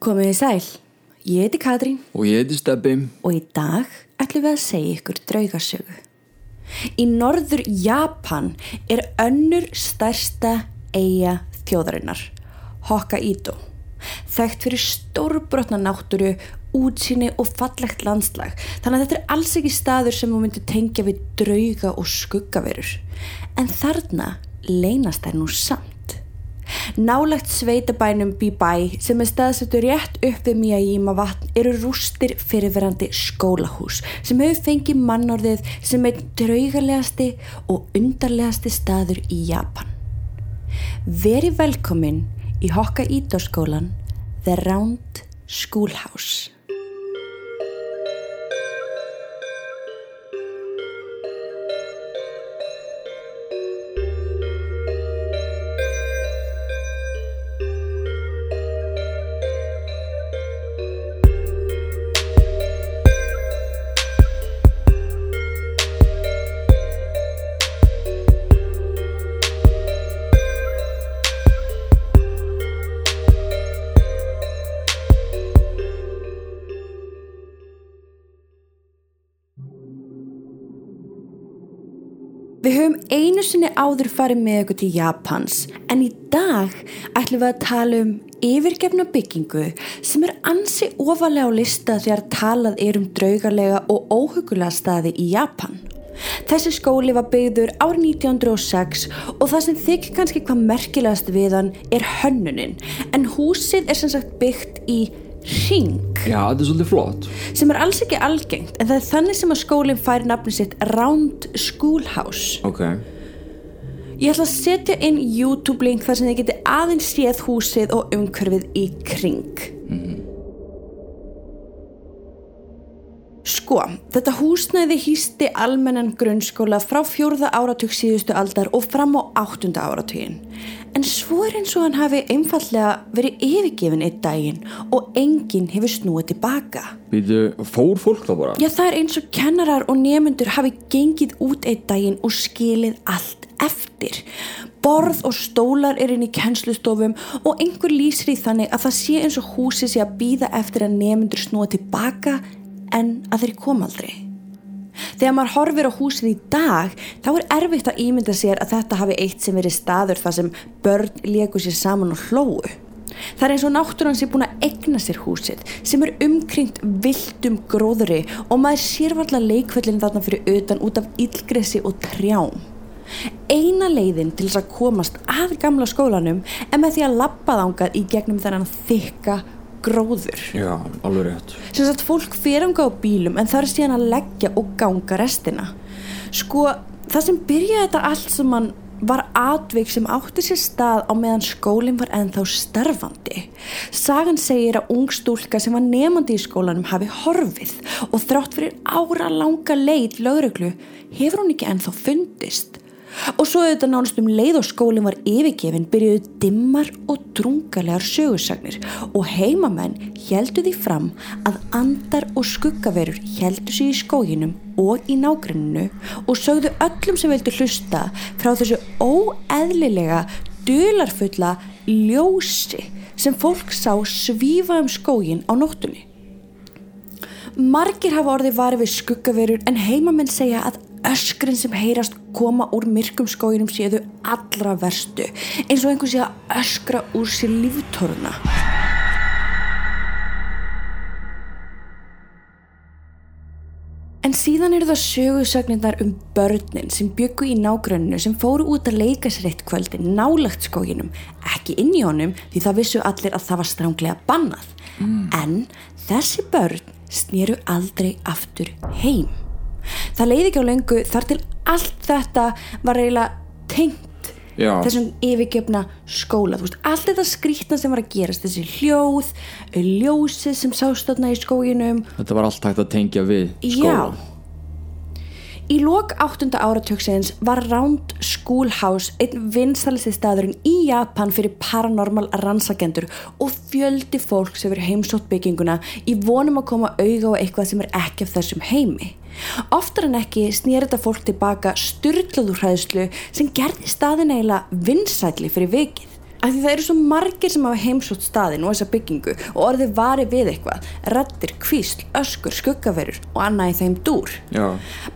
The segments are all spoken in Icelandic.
Komið í sæl, ég heiti Katrín Og ég heiti Steppi. og í dag ætlum við að segja ykkur draugasögu. Í norður Japan er önnur stærsta eiga þjóðarinnar, Hokkaido. Þekkt fyrir stórbrotna náttúru, útsýni og fallegt landslag. Þannig að þetta er alls ekki staður sem þú myndir tengja við drauga og skuggaverur. En þarna leynast þær nú samt. Nálagt sveitabænum Bíbæ sem er staðsettur rétt upp við Miyajima vatn eru rústir fyrirverandi skólahús sem hefur fengið mannorðið sem einn draugalegasti og undarlegasti staður í Japan. Veri velkomin í Hokkaido skólan The Round Schoolhouse. Við höfum einu sinni áður farið með ykkur til Japans en í dag ætlum við að tala um yfirgefna byggingu sem er ansi ofalega á lista þegar talað er um draugalega og óhugulega staði í Japan. Þessi skóli var byggður árið 1906 og það sem þykir kannski hvað merkilegast við hann er hönnunin en húsið er sem sagt byggt í ring Já, þetta er svolítið flott. sem er alls ekki algengt en það er þannig sem að skólinn fær nafni sitt Round Schoolhouse Ok. Ég ætla að setja inn YouTube link þar sem þið geti aðeins séð húsið og umhverfið í kring Sko, þetta húsnæði hýsti almennan grunnskóla frá fjórða áratug síðustu aldar og fram á áttunda áratugin en svo er eins og hann hafi einfallega verið yfirgefin eitt daginn og enginn hefur snúið tilbaka Býtu, fór fólk þá bara? Já, það er eins og kennarar og nefnendur hafi gengið út einn daginn og skilið allt eftir. Borð og stólar er inn í kennslustofum og einhver lýsir í þannig að það sé eins og húsi sé að býða eftir að nefnendur snúa tilbaka en að þeir koma aldrei. Þegar maður horfir á húsið í dag þá er erfitt að ímynda sér að þetta hafi eitt sem verið staður þar sem börn leku sér saman og hlóu. Það er eins og náttúran sé búin að egna sér húsið sem er umkringt vildum gróðri og maður sér varla leikvöllin þarna fyrir utan út af illgressi og trjám. Eina leiðin til þess að komast að gamla skólanum er með því að lappa þangað í gegnum þennan þykka gróður. Já, alveg rétt. Sem sagt fólk feranga á bílum en það er síðan að leggja og ganga restina. Sko það sem byrjaði þetta allt sem mann var atvik sem átti sér stað á meðan skólinn var ennþá starfandi. Sagan segir að ung stúlka sem var nefandi í skólanum hafi horfið og þrátt fyrir ára langa leið lögreglu hefur hún ekki ennþá fundist. Og svo auðvitað nánast um leið og skólinn var yfirgefin byrjuðu dimmar og drungalegar sögursagnir og heimamenn heldu því fram að andar og skuggaverur heldu sig í skóginum og í nágranninu og sögðu öllum sem vildu hlusta frá þessu óeðlilega dularfulla ljósi sem fólk sá svífa um skógin á nóttunni. Margir hafa orðið varið við skuggaverur en heimamenn segja að öskrin sem heyrast koma úr myrkum skóginum séðu allra verstu eins og einhver sé að öskra úr sér líftoruna. En síðan eru það sögursögnindar um börnin sem byggu í nágrönninu sem fóru út að leika sér eitt kvöldin nálagt skóginum, ekki inn í honum því það vissu allir að það var stránglega bannað. En þessi börn snýru aldrei aftur heim. Það leiði ekki á lengu þar til allt þetta var eiginlega tengt Já. þessum yfirgefna skóla veist, allt þetta skrýtna sem var að gerast þessi hljóð, ljósið sem sást þarna í skóginum Þetta var allt hægt að tengja við Já. Í lok áttunda áratöksins var Round Schoolhouse einn vinsalisti staðurinn í Japan fyrir paranormal rannsakendur og fjöldi fólk sem verið heimsótt bygginguna í vonum að koma auga á eitthvað sem er ekki af þessum heimi. Oftar en ekki snýr þetta fólk tilbaka styrlaður hræðslu sem gerði staðin eiginlega vinsætli fyrir vikið. Af því það eru svo margir sem hafa heimsótt staðin og þessa byggingu og orðið vari við eitthvað, reddir, kvísl, öskur, skuggaverur og annað í þeim dúr. Já.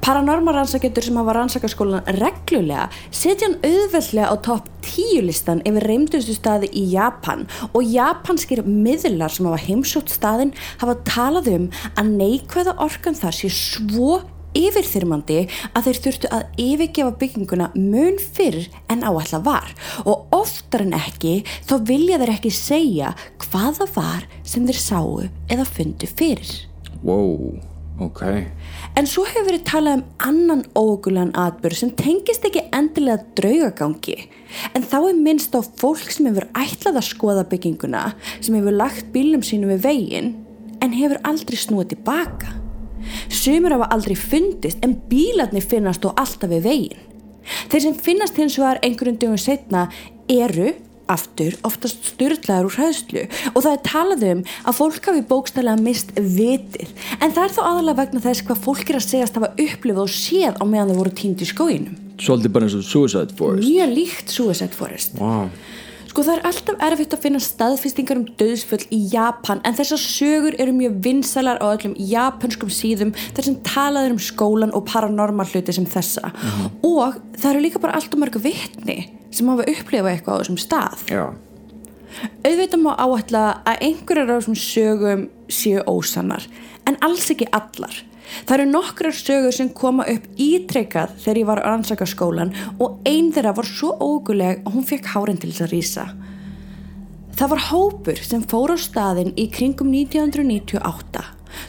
Paranormal rannsakendur sem hafa rannsakaskólan reglulega setja hann auðveldlega á topp 10 listan yfir reymdustu staði í Japan og japanskir miðlar sem hafa heimsótt staðin hafa talað um að neikvæða orkan þar sé svo yfirþyrmandi að þeir þurftu að yfirgefa bygginguna mun fyrr en áallar var og oftar en ekki þá vilja þeir ekki segja hvaða var sem þeir sáu eða fundu fyrir. Wow, ok. En svo hefur verið talað um annan ógulegan atbyrg sem tengist ekki endilega draugagangi. En þá er minnst á fólk sem hefur ætlað að skoða bygginguna, sem hefur lagt bílum sínum við veginn, en hefur aldrei snúið tilbaka. Sumur hafa aldrei fundist en bílarnir finnast og alltaf við veginn. Þeir sem finnast hins vegar einhverjum dögum setna eru aftur oftast styrlaður úr hræðslu og það er talað um að fólk hafi bókstælega mist vitið en það er þó aðalega vegna þess hvað fólk er að segjast hafa upplifað og séð á meðan þau voru týnd í skóinum. Svolítið bara eins og Suicide Forest. Mjög líkt Suicide Forest. Wow. Sko það er alltaf erfitt að finna staðfestingar um döðsföll í Japan en þessar sögur eru mjög vinsalar á öllum japanskum síðum þar sem talaður um skólan og paranormal hluti sem þessa og það eru líka bara alltaf mörg vitni sem hafa upplifað eitthvað á þessum stað. Já. Auðvitað má áætla að einhverjar af þessum sögum séu ósannar en alls ekki allar. Það eru nokkrar sögur sem koma upp ítrekkað þegar ég var á rannsakaskólan og einn þeirra var svo óguleg að hún fekk hárin til þess að rýsa. Það var hópur sem fór á staðin í kringum 1998.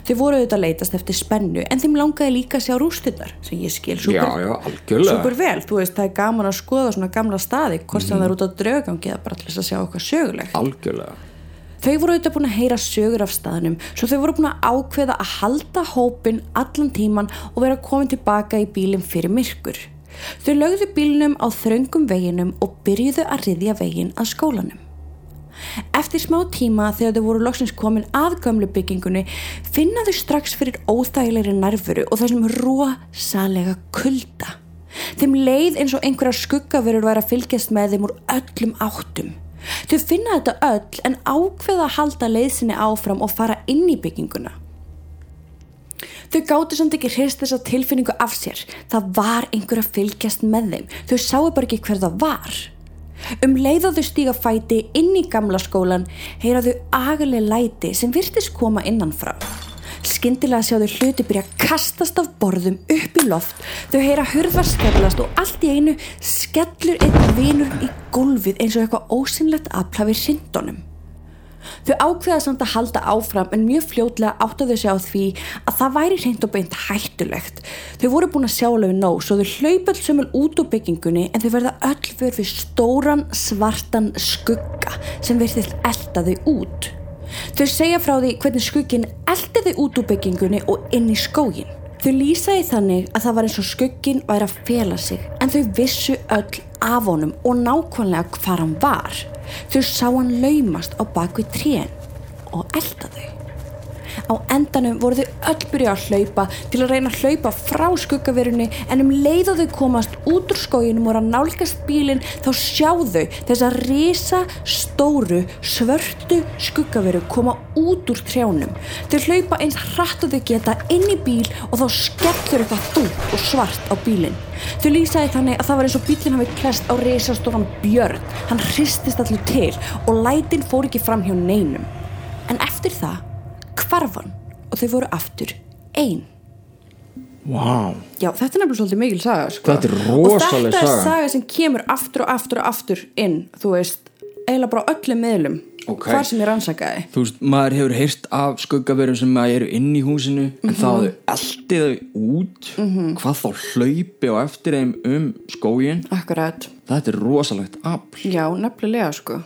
Þau voru auðvitað að leitast eftir spennu en þeim langaði líka að sjá rústinnar sem ég skil super vel. Þú veist, það er gaman að skoða svona gamla staði, hvort sem það er út á draugangi eða bara til þess að sjá okkar sögulegt. Algjörlega. Þau voru auðvitað búin að heyra sögur af staðnum svo þau voru búin að ákveða að halda hópin allan tíman og vera komin tilbaka í bílinn fyrir myrkur. Þau lögðu bílnum á þröngum veginum og byrjuðu að riðja veginn að skólanum. Eftir smá tíma þegar þau voru loksins komin að gömlu byggingunni finna þau strax fyrir óþægilegri nærfuru og þessum rosalega kulda. Þeim leið eins og einhverjar skuggaverur væri að fylgjast með þeim úr öllum áttum. Þau finna þetta öll en ákveða að halda leiðsinni áfram og fara inn í bygginguna. Þau gáttu samt ekki hrist þessa tilfinningu af sér. Það var einhver að fylgjast með þeim. Þau sáu bara ekki hver það var. Um leið og þau stíga fæti inn í gamla skólan heyra þau agaleg læti sem virtist koma innanfrá. Skyndilega sjá þau hluti byrja að kastast af borðum upp í loft. Þau heyra hurðar skellast og allt í einu skellur einn vinur í gólfið eins og eitthvað ósynlegt aflafi sindunum. Þau ákveða samt að halda áfram en mjög fljótlega áttu þau sig á því að það væri hreint og beint hættulegt. Þau voru búin að sjá alveg nóg svo þau hlaupa alls sömul út úr byggingunni en þau verða öll fyrir stóran svartan skugga sem verðist elda þau út. Þau segja frá því hvernig skuggin eldi þau út úr byggingunni og inn í skógin. Þau lýsa í þannig að það var eins og skuggin væri að fela sig en þau vissu öll af honum og nákvæmlega hvar hann var. Þau sá hann laumast á bakvið trén og elda þau. Á endanum voru þau öll byrja að hlaupa til að reyna að hlaupa frá skuggaverunni en um leið og þau komast út úr skóginum og að nálgast bílinn þá sjá þau þess að risa stóru svörtu skuggaveru koma út úr trjánum. Þau hlaupa eins hratt og þau geta inn í bíl og þá skellur eitthvað þútt og svart á bílinn. Þau lýsaði þannig að það var eins og bílinn hafi klest á risastóran björn. Hann hristist allir til og lætin fór ekki fram hjá neinum. En eftir það hvarfan og þau voru aftur einn. Vá. Já, þetta er nefnilega svolítið mikil saga sko. Þetta er Og rosaleg þetta er saga. saga sem kemur aftur og aftur og aftur inn, þú veist, eiginlega bara öllum miðlum, Ok. hvar sem ég rannsakaði. Þú veist, maður hefur heyrt af skuggaverum sem að eru inn í húsinu en þá Mhm. þau eldið þau út hvað þá hlaupi og eftir þeim um skógin Akkurat. þetta er rosalegt afl Já, nefnilega sko.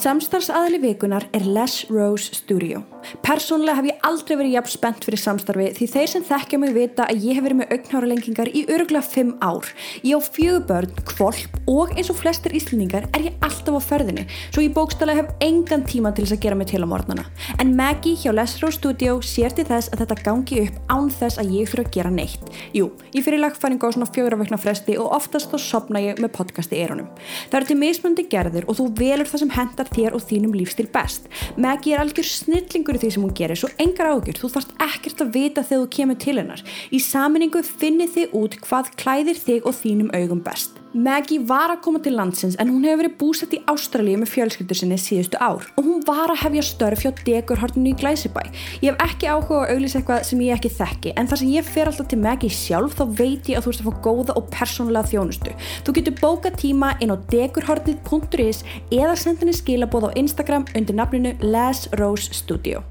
Samstarfsaðli vikunar er Les Rose Studio. Persónulega hef ég aldrei verið jafn spennt fyrir samstarfi því þeir sem þekkja mig vita að ég hef verið með augnáralengingar í öruglega 5 ár. Ég á fjögur börn, kvolp og eins og flestir íslendingar er ég alltaf á ferðinni svo ég bókstælega hef engan tíma til þess að gera mig til á morgnana. En Maggie hjá Les Rose Studio sér til þess að þetta gangi upp án þess að ég fyrir að gera neitt. Jú, ég fyrir lagfæring á svona fjögur af vekna fresti og oftast þá sopna ég með podcast í eirunum. Það eru til mismundi gerðir og þú velur það sem hendar þér og þínum lífstil best. Maggie er algjör snillingur í því sem hún gerir, svo engar ágjur, þú þarfst ekkert að vita þegar þú kemur til hennar. Í saminningu finnir þið út hvað klæðir þig og þínum augum best. Maggie var að koma til landsins en hún hefur verið búsett í Ástralíu með fjölskyldur sinni síðustu ár og hún var að hefja störf hjá Degurhortinu í Glæsibæ. Ég hef ekki áhuga að auglýsa eitthvað sem ég ekki þekki en þar sem ég fer alltaf til Maggie sjálf þá veit ég að þú ert að fá góða og persónulega þjónustu. Þú getur bóka tíma inn á degurhortið.is eða senda henni skilabóð á Instagram undir nafninu Les Rose Studio.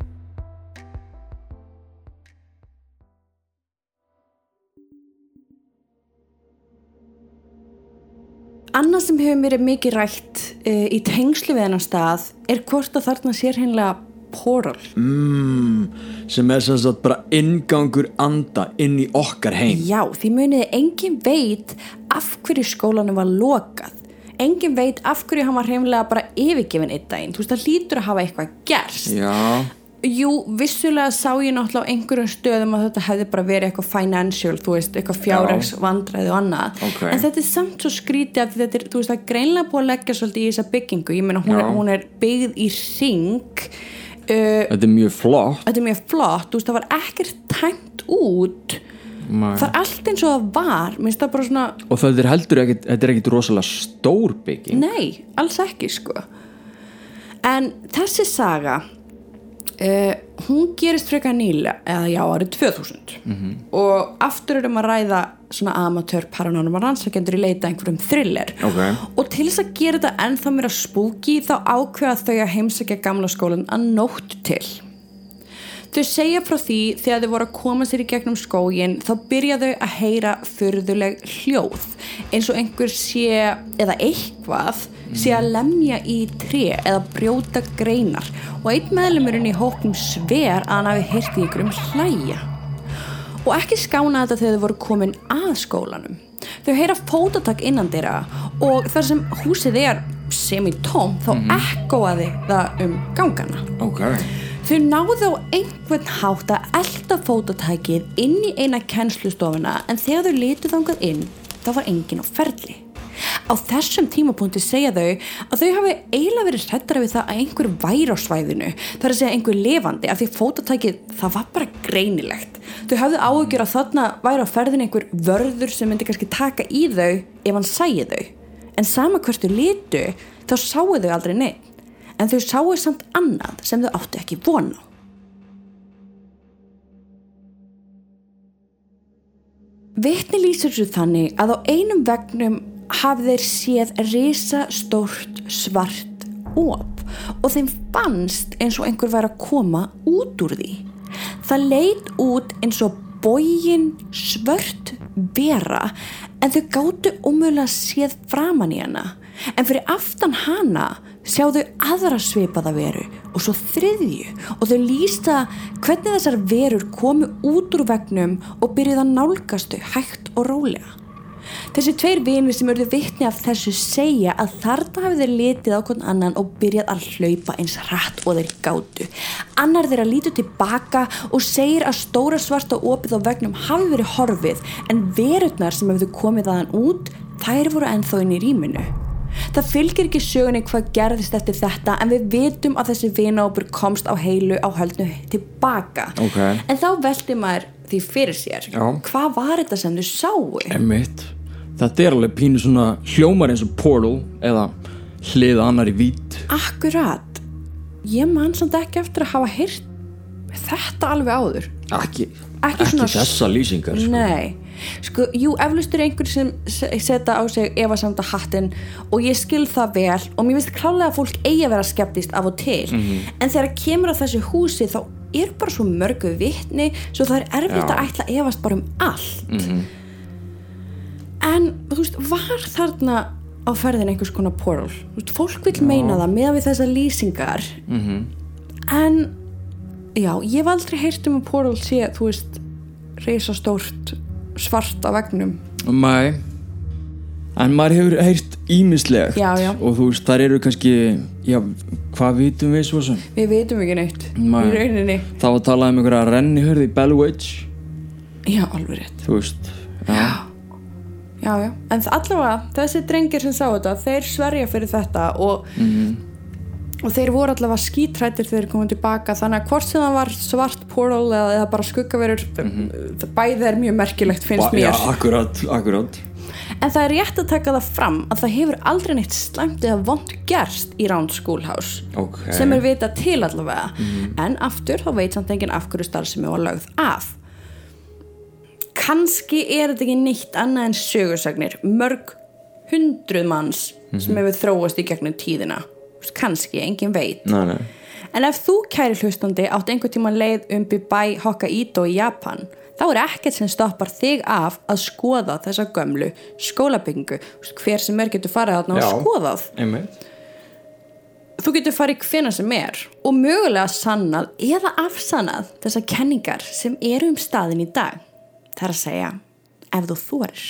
Annað sem hefur mér mikið rætt uh, í tengslu við hennar stað er hvort að þarna sér hennilega portal. mm, sem er sem sagt bara ingangur anda inn í okkar heim Já, því muniði engin veit af hverju skólanum var lokað. Engin veit af hverju hann var hreinlega bara yfirgefin einn daginn. Þú veist, það hlýtur að hafa eitthvað gerst. Já, Jú, vissulega sá ég náttúrulega á einhverjum stöðum að þetta hefði bara verið eitthvað financial, þú veist, eitthvað fjárhags vandræði og annað, Ok. en þetta er samt svo skrítið að þetta er, þú veist, það er greinlega búið að leggja svolítið í þessa byggingu, ég meina hún, hún er byggð í ring uh, þetta er mjög flott. þetta er mjög flott, þú veist, það var ekkert tæmt út. Nei. það er allt eins og það var, það svona og þetta er heldur ekkit, þetta er ekkit rosalega stór bygging. Nei, alls ekki sko. En þessi saga uh, hún gerist frekar nýlega eða já, árið 2000 og aftur erum að ræða svona amatör paranormal rannsækjendur í leita einhverjum thriller. Ok. og til þess að gera þetta ennþá mér að spúki þá ákveða þau að heimsækja gamla skólan að nótt til. Þau segja frá því þegar þau voru að koma sér í gegnum skógin þá byrja þau að heyra furðuleg hljóð eins og einhver sé eða eitthvað sé að lemja í tré eða brjóta greinar. Og einn meðlumurinn í hóknum sver að hann hafi í ykkur um hlæja. Og ekki skána þetta þegar þau voru komin að skólanum. Þau heyra fótatak innan þeirra og þar sem húsið er semi-tóm þá ekkoaði það um gangana. Ok, Þau náðu á einhvern hátt að elda fótatækið inn í eina kennslustofuna en þegar þau litu þangað inn þá var enginn á ferli. Á þessum tímapunkti segja þau að þau hafi eiginlega verið hrættara við það að einhver væri á svæðinu þar að segja einhver lifandi af því fótatækið það var bara greinilegt. Þau hafðu áhugjur að þarna væri á ferðinu einhver vörður sem myndi kannski taka í þau ef hann sæi þau. En sama hvert þau litu þá sáu þau aldrei neitt en þau sáu samt annað sem þau áttu ekki von á. Vitni lýsir svo þannig að á einum vegnum hafði þeir séð risa stórt svart op og þeim fannst eins og einhver væri að koma út úr því. Það leit út eins og bógin svört vera en þau gáttu umöðulega séð framan í hana en fyrir aftan hana sjáðu aðra svipaða veru og svo þriðju og þau lýsta hvernig þessar verur komu út úr vegnum og byrjuð að nálgast þau hægt og rólega. Þessi tveir vinir sem urðu vitni af þessu segja að þarna hafið þeir litið á hvern annan og byrjað að hlaupa eins hratt og þeir gátu. Annar þeirra lítur tilbaka og segir að stóra svarta opið á vegnum hafi verið horfið en verurnar sem hefðu komið aðan út, þær voru ennþá inn í rýminu. Það fylgir ekki sögunni hvað gerðist eftir þetta en við vitum að þessi vinahópur komst á heilu á höldnu tilbaka. Ok. En þá veldi maður því fyrir sér. Já. Hvað var þetta sem þau sáu? Emmitt Þetta er alveg pínu svona hljómar eins og Portal eða hliða annar í vít Akkurat. Ég man samt ekki eftir að hafa heyrt þetta alveg áður. Ekki, Ekki svona- þessa lýsingar sko. Nei. Sko, jú, eflaust er einhver sem se- setja á sig efasamta hattinn og ég skil það vel og mér finnst klálega að fólk eigi að vera skeptist af og til en þegar kemur að þessu húsi þá er bara svo mörgu vitni svo það er erfitt Já. að ætla að efast bara um allt en þú veist, var þarna á ferðin einhvers konar portal? Þú veist, fólk vil meina það með við þessar lýsingar. -hmm. en já, ég hef aldrei heyrt um að portal sé, þú veist reisastórt svart á vegnum Mæ. En maður hefur heyrt ímislegt Já, já. og þú veist, þar eru kannski já, hvað vitum við svo sem? Við veitum ekki neitt Nei. í rauninni. Það var talað um einhverja rennihörði í Bellwitch. Já, alveg rétt. Þú veist já, já, já, en allavega þessi drengir sem sá þetta, þeir sverja fyrir þetta og og þeir voru allavega skítrættir þegar þeir komið tilbaka þannig að hvort sem það var svart portal eða, eða bara skuggaverur bæði er mjög merkilegt finnst já mér. akkurat, akkurat. En það er rétt að taka það fram að það hefur aldrei neitt slæmt eða vond gerst í Round Schoolhouse Ok. sem er vita til allavega. En aftur þá veit samt enginn af hverju starfsemi var lögð af kannski er þetta ekki neitt annað en sögursagnir mörg hundruð manns sem hefur þróast í gegnum tíðina. Kannski, enginn veit. Nei, nei. En ef þú kæri hlustandi átt einhvern tíma leið um Bibai Hokkaido í Japan þá er ekkert sem stoppar þig af að skoða þessa gömlu skólabyggingu. Hver sem er getur farið þarna og skoðað. Einmitt. Þú getur farið hvena sem er og mögulega sannað eða afsannað þessar kenningar sem eru um staðin í dag það er að segja ef þú þorir